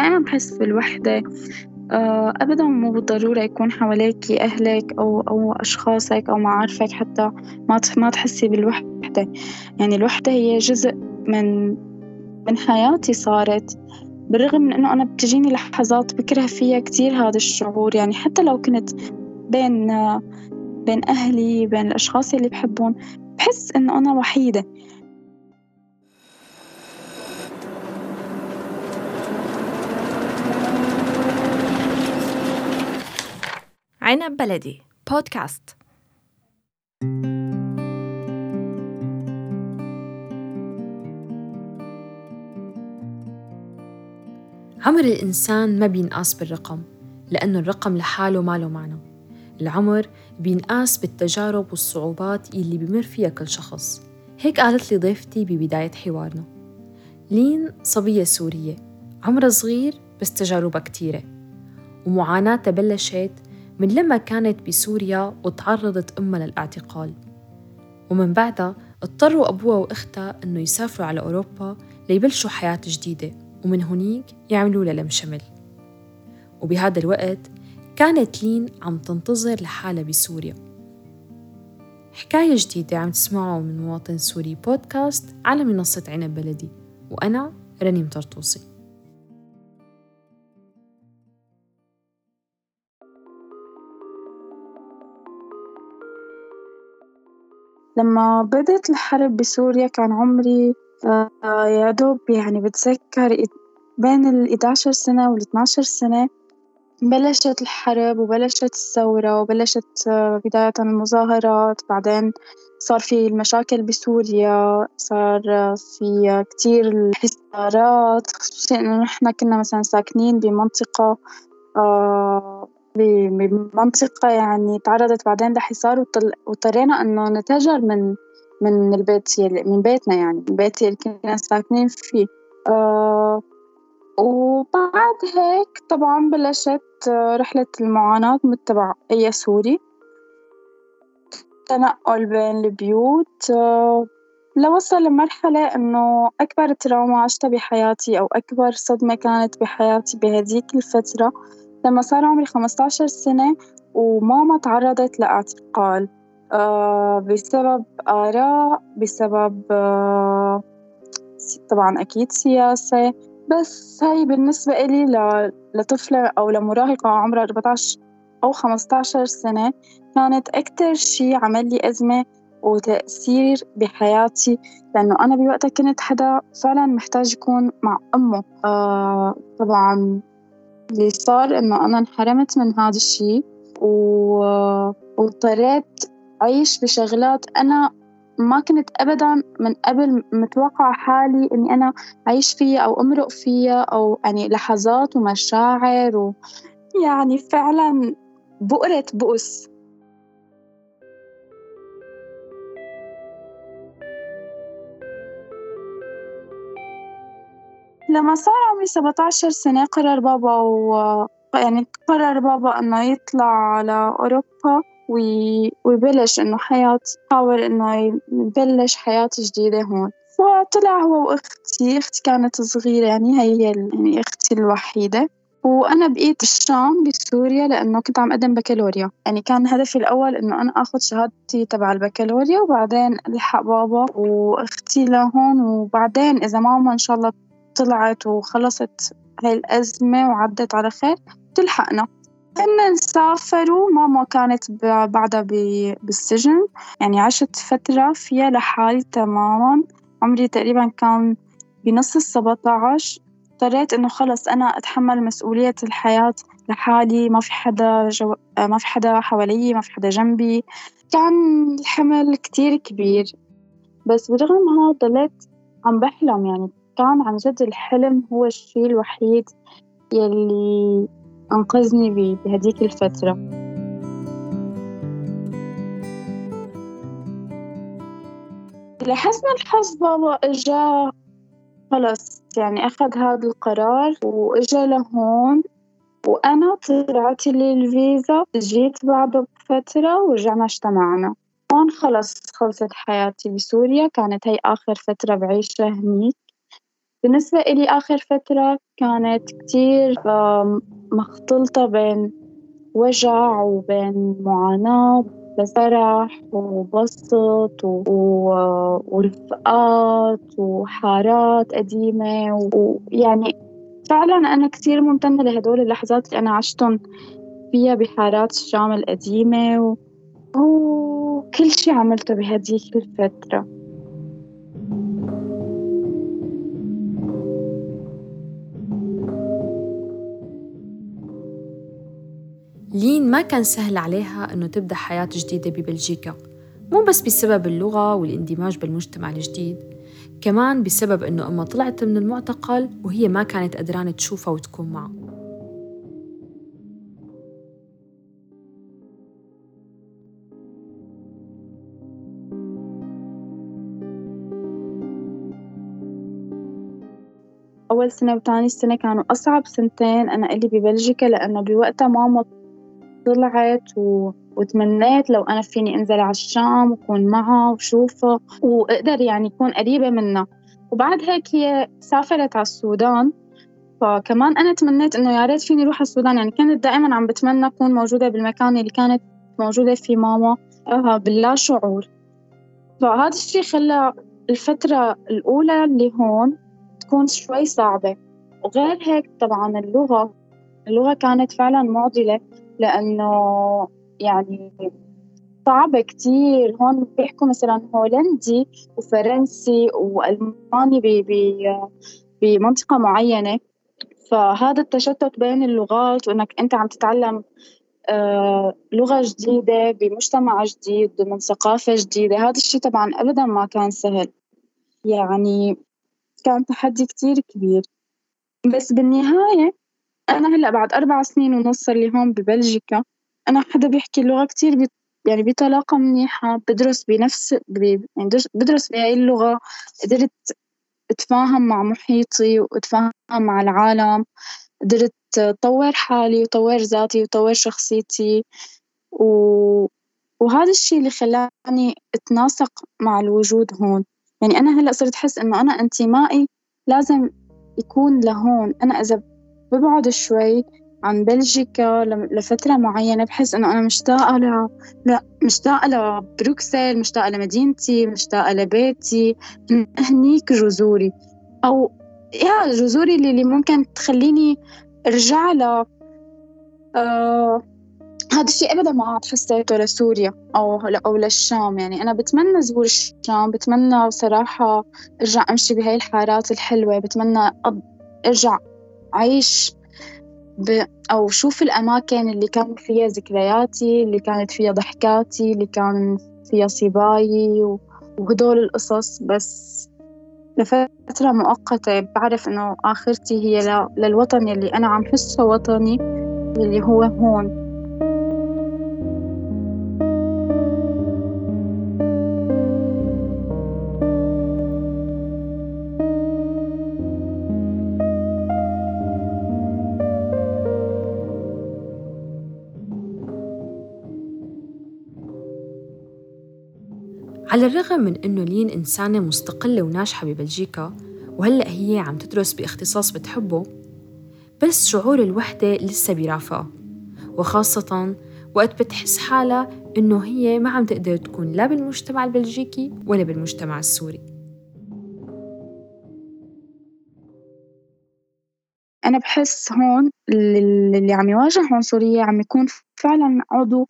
دائما بحس بالوحدة آه، أبدا مو بالضرورة يكون حواليك أهلك أو أو أشخاصك أو معارفك حتى ما ما تحسي بالوحدة. يعني الوحدة هي جزء من من حياتي صارت بالرغم من إنه أنا بتجيني لحظات بكره فيها كتير هذا الشعور. يعني حتى لو كنت بين بين أهلي بين الأشخاص اللي بحبهم بحس إنه أنا وحيدة. عنب بلدي. بودكاست. عمر الإنسان ما بينقاس بالرقم لأنه الرقم لحاله ما له معنى. العمر بينقاس بالتجارب والصعوبات اللي بمر فيها كل شخص. هيك قالت لي ضيفتي ببداية حوارنا. لين صبية سورية. عمرها صغير بس تجاربها كتيرة. ومعاناتها بلشت من لما كانت بسوريا وتعرضت أمها للاعتقال. ومن بعدها اضطروا أبوها وأختها أنه يسافروا على أوروبا ليبلشوا حياة جديدة ومن هنيك يعملوا للم شمل وبهذا الوقت كانت لين عم تنتظر لحالها بسوريا. حكاية جديدة عم تسمعوا من مواطن سوري بودكاست على منصة عنب بلدي وأنا رنيم طرطوسي. لما بدأت الحرب بسوريا كان عمري آه، يا دوب يعني بتذكر بين الإحدى عشر سنة والإثنى عشر سنة بلشت الحرب وبلشت الثورة وبلشت آه، بداية المظاهرات. بعدين صار في المشاكل بسوريا صار في كتير الحصارات خصوصي إنه نحنا كنا مثلا ساكنين بمنطقة آه، بمنطقة يعني تعرضت بعدين لحصار واضطرينا إنه نتهجر من من البيت يلي من بيتنا يعني من البيت اللي كنا ساكنين فيه. آه وبعد هيك طبعا بلشت رحلة المعاناة تبع أي سوري. تنقل بين البيوت آه لوصل لمرحلة إنه أكبر تراوما عشتها بحياتي أو أكبر صدمة كانت بحياتي بهديك الفترة. لما صار عمري خمسة عشر سنة وماما تعرضت لأعتقال آه بسبب آراء بسبب آه طبعا أكيد سياسة. بس هاي بالنسبة إلي لطفلة أو لمراهقة عمرها 14 أو 15 سنة كانت أكتر شي عمل لي أزمة وتأثير بحياتي. لأنه أنا بوقتها كنت حدا فعلا محتاج يكون مع أمه آه طبعا اللي صار إنه أنا انحرمت من هذا الشي واضطريت أعيش بشغلات أنا ما كنت أبدا من قبل متوقعة حالي إني أنا أعيش فيها أو أمرق فيها أو يعني لحظات ومشاعر و يعني فعلا بؤرة بؤس. لما صار عمري سبعة عشر سنة قرر بابا و يعني قرر بابا إنه يطلع على أوروبا ويبلش إنه حياة يحاول إنه يبلش حياة جديدة هون. فطلع هو وأختي أختي كانت صغيرة يعني هي يعني أختي الوحيدة. وأنا بقيت بالشام بسوريا لأنه كنت عم أقدم بكالوريا. يعني كان هدفي الأول إنه أنا آخذ شهادتي تبع البكالوريا وبعدين ألحق بابا وأختي لهون وبعدين إذا ماما إن شاء الله طلعت وخلصت هاي الأزمة وعدت على خير تلحقنا هن سافروا ماما كانت بعدها بالسجن. يعني عشت فترة فيها لحالي تماما. عمري تقريبا كان بنص السبعة عشر اضطريت إنه خلص أنا أتحمل مسؤولية الحياة لحالي. ما في حدا جو... ما في حدا حوالي ما في حدا جنبي. كان الحمل كتير كبير. بس برغم هذا ضليت عم بحلم يعني. كان عن جد الحلم هو الشي الوحيد يلي أنقذني بهديك الفترة. لحسن الحظ بابا إجا خلص يعني أخذ هذا القرار وإجا لهون وأنا طلعت لي الفيزا جيت بعده بفترة ورجعنا اجتمعنا. هون خلص خلصت حياتي بسوريا كانت هي آخر فترة بعيشها هنيك. بالنسبة إلي آخر فترة كانت كتير مختلطة بين وجع وبين معاناة بس فرح وبسط ورفقات وحارات قديمة ويعني فعلا أنا كتير ممتنة لهدول اللحظات اللي أنا عشتهم فيها بحارات الشام القديمة وكل شي عملته بهديك الفترة. لين ما كان سهل عليها إنه تبدأ حياة جديدة ببلجيكا. مو بس بسبب اللغة والاندماج بالمجتمع الجديد كمان بسبب إنه أما طلعت من المعتقل وهي ما كانت قدرانة تشوفها وتكون معه. أول سنة وتاني سنة كانوا أصعب سنتين أنا إلي ببلجيكا لأنه بوقتها ماما طلعت و... وتمنيت لو أنا فيني أنزل على الشام وكون معها وشوفها وأقدر يعني أكون قريبة منها. وبعد هيك هي سافرت على السودان. فكمان أنا تمنيت إنه يا ريت فيني أروح على السودان. يعني كنت دائما عم بتمنى أكون موجودة بالمكان اللي كانت موجودة فيه ماما. باللا شعور. فهذا الشيء خلى الفترة الأولى اللي هون تكون شوي صعبة. وغير هيك طبعا اللغة اللغة كانت فعلا معضلة. لأنه يعني صعبة كتير. هون بيحكوا مثلا هولندي وفرنسي وألماني بمنطقة معينة. فهذا التشتت بين اللغات وإنك أنت عم تتعلم آه، لغة جديدة بمجتمع جديد ضمن ثقافة جديدة هذا الشيء طبعا أبدا ما كان سهل. يعني كان تحدي كتير كبير. بس بالنهاية أنا هلأ بعد أربع سنين ونص اللي هون ببلجيكا أنا حدا بيحكي اللغة كتير بي يعني بطلاقة منيحة بدرس بنفس يعني بدرس بهاي اللغة قدرت أتفاهم مع محيطي وأتفاهم مع العالم قدرت طور حالي وطور ذاتي وطور شخصيتي و... وهذا الشيء اللي خلاني أتناسق مع الوجود هون. يعني أنا هلأ صرت أحس إنه أنا إنتمائي لازم يكون لهون أنا إذا ببعد شوي عن بلجيكا لفترة معينة بحس إنه أنا مشتاقة ل... لا مشتاقة لبروكسل مشتاقة لمدينتي مشتاقة لبيتي. هنيك جذوري. أو يا جذوري اللي, اللي ممكن تخليني أرجع ل آه هذا الشيء أبدا ما عاد حسيته لسوريا أو أو للشام. يعني أنا بتمنى زور الشام بتمنى صراحة أرجع أمشي بهاي الحارات الحلوة بتمنى أرجع أعيش ب... أو شوف الأماكن اللي كان فيها ذكرياتي اللي كانت فيها ضحكاتي اللي كان فيها صبايي و... وهدول القصص. بس لفترة مؤقتة بعرف إنه آخرتي هي ل... للوطن اللي أنا عم حسه وطني اللي هو هون. على الرغم من إنه لين إنسانة مستقلة وناجحة ببلجيكا وهلأ هي عم تدرس باختصاص بتحبه بس شعور الوحدة لسه بيرافقها وخاصة وقت بتحس حالها إنه هي ما عم تقدر تكون لا بالمجتمع البلجيكي ولا بالمجتمع السوري. أنا بحس هون اللي عم يواجه عنصرية عم يكون فعلا عضو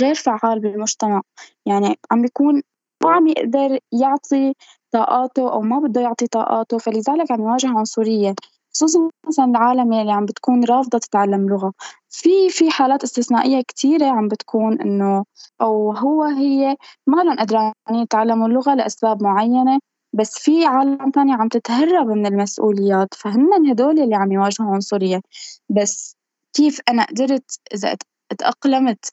غير فعال بالمجتمع. يعني عم يكون ما عم يقدر يعطي طاقاته أو ما بده يعطي طاقاته فلذلك عم يواجه عنصرية خصوصا مثلا العالم اللي عم بتكون رافضة تتعلم لغة. في في حالات استثنائية كتيرة عم بتكون إنه أو هو هي ما لهم قدرانين يتعلموا اللغة لأسباب معينة بس في عالم تانية عم تتهرب من المسؤوليات. فهن هدول اللي عم يواجهوا عنصرية. بس كيف أنا قدرت إذا تأقلمت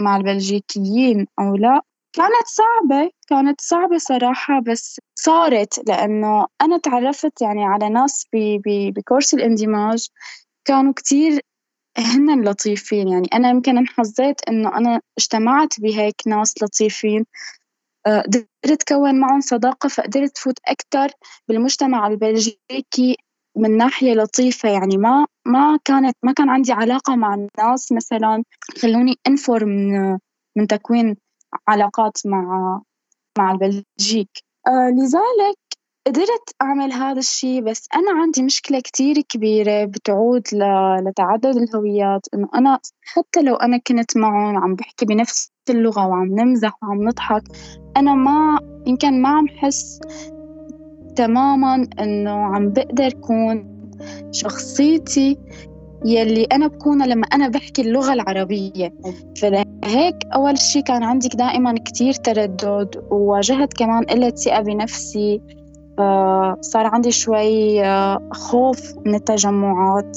مع البلجيكيين أو لا؟ كانت صعبة كانت صعبة صراحة بس صارت لأنه أنا تعرفت يعني على ناس ب course الاندماج كانوا كتير هن لطيفين. يعني أنا يمكن انحظيت إنه أنا اجتمعت بهيك ناس لطيفين آه، قدرت كون معهم صداقة فقدرت فوت أكتر بالمجتمع البلجيكي من ناحية لطيفة. يعني ما ما كانت ما كان عندي علاقة مع الناس مثلا خلوني أنفر من من تكوين علاقات مع مع البلجيك آه لذلك قدرت أعمل هذا الشي بس أنا عندي مشكلة كتير كبيرة بتعود لتعدد الهويات. إنه أنا حتى لو أنا كنت معهم عم بحكي بنفس اللغة وعم نمزح وعم نضحك أنا ما يمكن ما عم حس تماما إنه عم بقدر كون شخصيتي يلي أنا بكونها لما أنا بحكي اللغة العربية. فلهيك أول شي كان عندي دائما كتير تردد وواجهت كمان قلة ثقة بنفسي. صار عندي شوي آه، خوف من التجمعات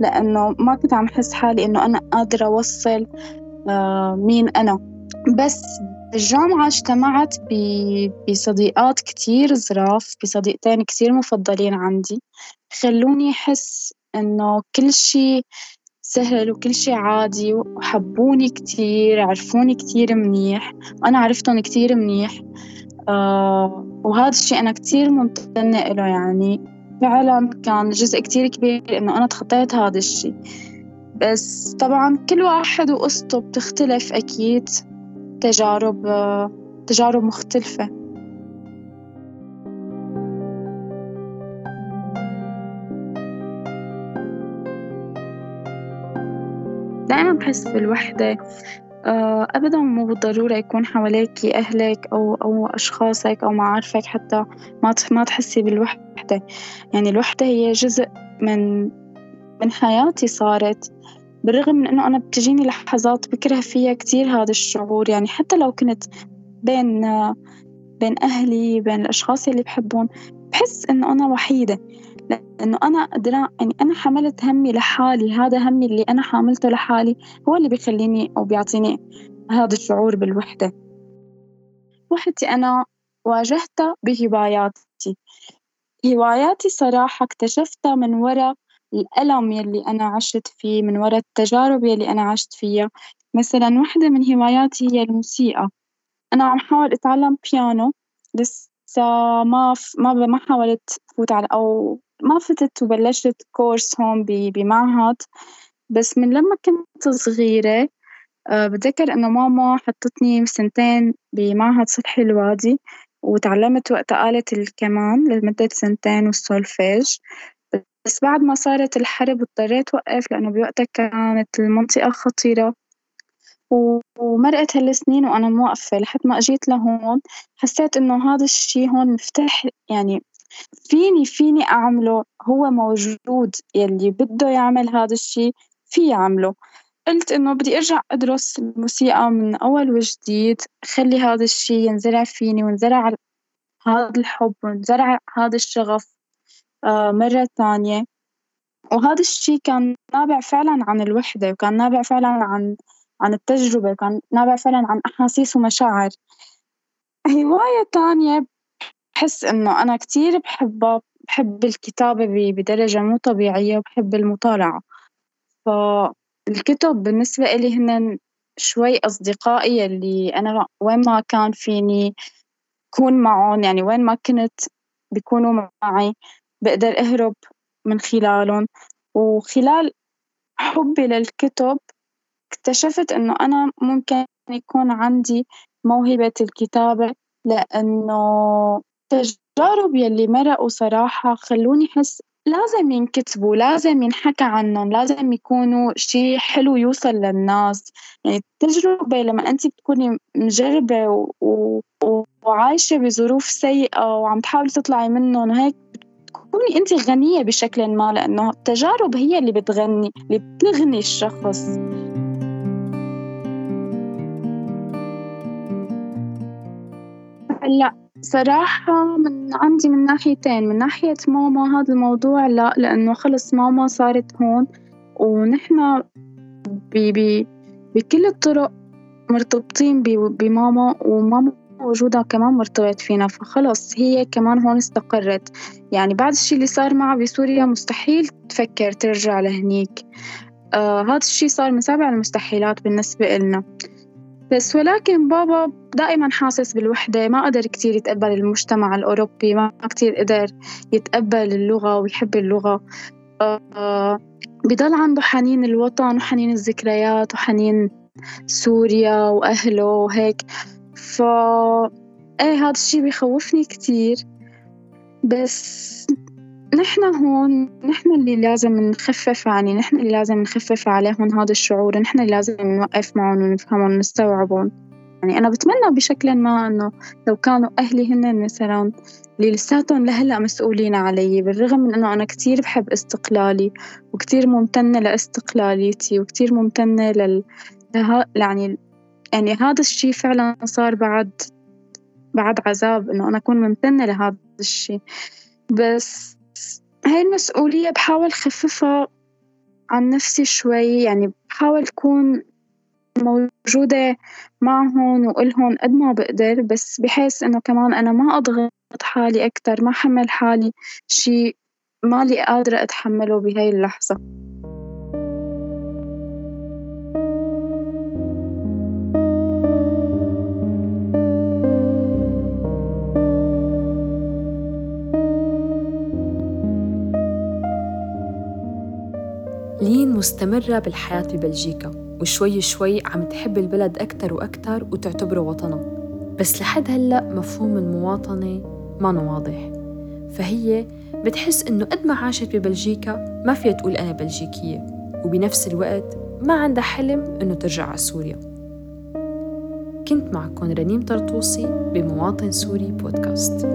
لأنه ما كنت عم حس حالي إنه أنا قادرة أوصل آه، مين أنا. بس بالجامعة اجتمعت بصديقات كتير ظراف بصديقتين كتير مفضلين عندي. خلوني أحس إنه كل شي سهل وكل شي عادي وحبوني كتير عرفوني كتير منيح وأنا عرفتهم كتير منيح. آه وهذا الشي أنا كتير ممتنة إله يعني. فعلا كان جزء كتير كبير إنه أنا تخطيت هذا الشي. بس طبعا كل واحد وقصته بتختلف أكيد. تجارب آه تجارب مختلفة. دائما بحس بالوحدة آه، أبدا مو بالضرورة يكون حواليكي أهلك أو أو أشخاصك أو معارفك حتى ما ما تحسي بالوحدة. يعني الوحدة هي جزء من من حياتي صارت بالرغم من إنه أنا بتجيني لحظات بكره فيها كتير هذا الشعور. يعني حتى لو كنت بين بين أهلي بين الأشخاص اللي بحبهم بحس إنه أنا وحيدة. لأنه أنا قدرا يعني أنا حملت همي لحالي هذا همي اللي أنا حاملته لحالي هو اللي بيخليني أو بيعطيني هذا الشعور بالوحدة. وحدتي أنا واجهتها بهواياتي. هواياتي صراحة اكتشفتها من وراء الألم يلي أنا عشت فيه من وراء التجارب يلي أنا عشت فيها. مثلا وحدة من هواياتي هي الموسيقى. أنا عم حاول أتعلم بيانو لسه ما ما ما حاولت فوت على أو ما فتت وبلشت course هون بمعهد. بس من لما كنت صغيرة أه بتذكر إنه ماما حطتني سنتين بمعهد صلحي الوادي وتعلمت وقتها آلة الكمان لمدة سنتين والسولفيج بس بعد ما صارت الحرب اضطريت وقف لأنه بوقتها كانت المنطقة خطيرة. ومرقت هالسنين وأنا موقفة لحد ما أجيت لهون حسيت إنه هذا الشي هون مفتاح يعني فيني فيني أعمله هو موجود يلي بده يعمل هذا الشي في يعمله. قلت إنه بدي أرجع أدرس الموسيقى من أول وجديد خلي هذا الشي ينزرع فيني وينزرع هذا الحب وينزرع هذا الشغف آه مرة ثانية وهذا الشي كان نابع فعلا عن الوحدة وكان نابع فعلا عن عن التجربة وكان نابع فعلا عن أحاسيس ومشاعر. هواية تانية بحس إنه أنا كتير بحبها بحب الكتابة بدرجة مو طبيعية وبحب المطالعة. فالكتب بالنسبة إلي هن شوي أصدقائي اللي أنا وين ما كان فيني كون معهم يعني وين ما كنت بيكونوا معي بقدر أهرب من خلالهم. وخلال حبي للكتب اكتشفت إنه أنا ممكن يكون عندي موهبة الكتابة لأنه التجارب يلي مرقوا صراحة خلوني أحس لازم ينكتبوا لازم ينحكى عنهم لازم يكونوا شي حلو يوصل للناس. يعني التجربة لما أنت بتكوني مجربة و... و... وعايشة بظروف سيئة وعم تحاولي تطلعي منهم وهيك بتكوني أنت غنية بشكل ما لأنه التجارب هي اللي بتغني اللي بتغني الشخص. هلا صراحة من عندي من ناحيتين من ناحية ماما هذا الموضوع لا لأنه خلص ماما صارت هون ونحنا بكل الطرق مرتبطين بماما وماما وجودها كمان مرتبط فينا فخلص هي كمان هون استقرت. يعني بعد الشي اللي صار معها بسوريا مستحيل تفكر ترجع لهنيك. آه هذا الشي صار من سابع المستحيلات بالنسبة إلنا. بس ولكن بابا دائما حاسس بالوحدة ما قدر كتير يتقبل المجتمع الأوروبي ما كتير قدر يتقبل اللغة ويحب اللغة. آه بضل عنده حنين الوطن وحنين الذكريات وحنين سوريا وأهله وهيك. ف إيه هذا الشي بيخوفني كتير. بس نحن هون نحن اللي لازم نخفف يعني نحن اللي لازم نخفف عليهم هذا الشعور نحن اللي لازم نوقف معهم ونفهمهم ونستوعبهم يعني أنا بتمنى بشكل ما إنه لو كانوا أهلي هن مثلا اللي لساتهم لهلأ مسؤولين علي بالرغم من إنه أنا كتير بحب استقلالي وكتير ممتنة لإستقلاليتي وكتير ممتنة لل لها يعني يعني هذا الشي فعلا صار بعد بعد عذاب إنه أنا أكون ممتنة لهذا الشي. بس هاي المسؤولية بحاول خففها عن نفسي شوي يعني بحاول أكون موجودة معهم وإلهم قد ما بقدر بس بحيث إنه كمان أنا ما أضغط حالي أكتر ما حمل حالي شي مالي قادرة أتحمله بهاي اللحظة. مستمرة بالحياة ببلجيكا وشوي شوي عم تحب البلد أكتر وأكتر وتعتبره وطنها بس لحد هلأ مفهوم المواطنة ما واضح. فهي بتحس إنه قد ما عاشت ببلجيكا ما فيها تقول أنا بلجيكية وبنفس الوقت ما عندها حلم إنه ترجع على سوريا. كنت معكم رنيم طرطوسي بمواطن سوري بودكاست.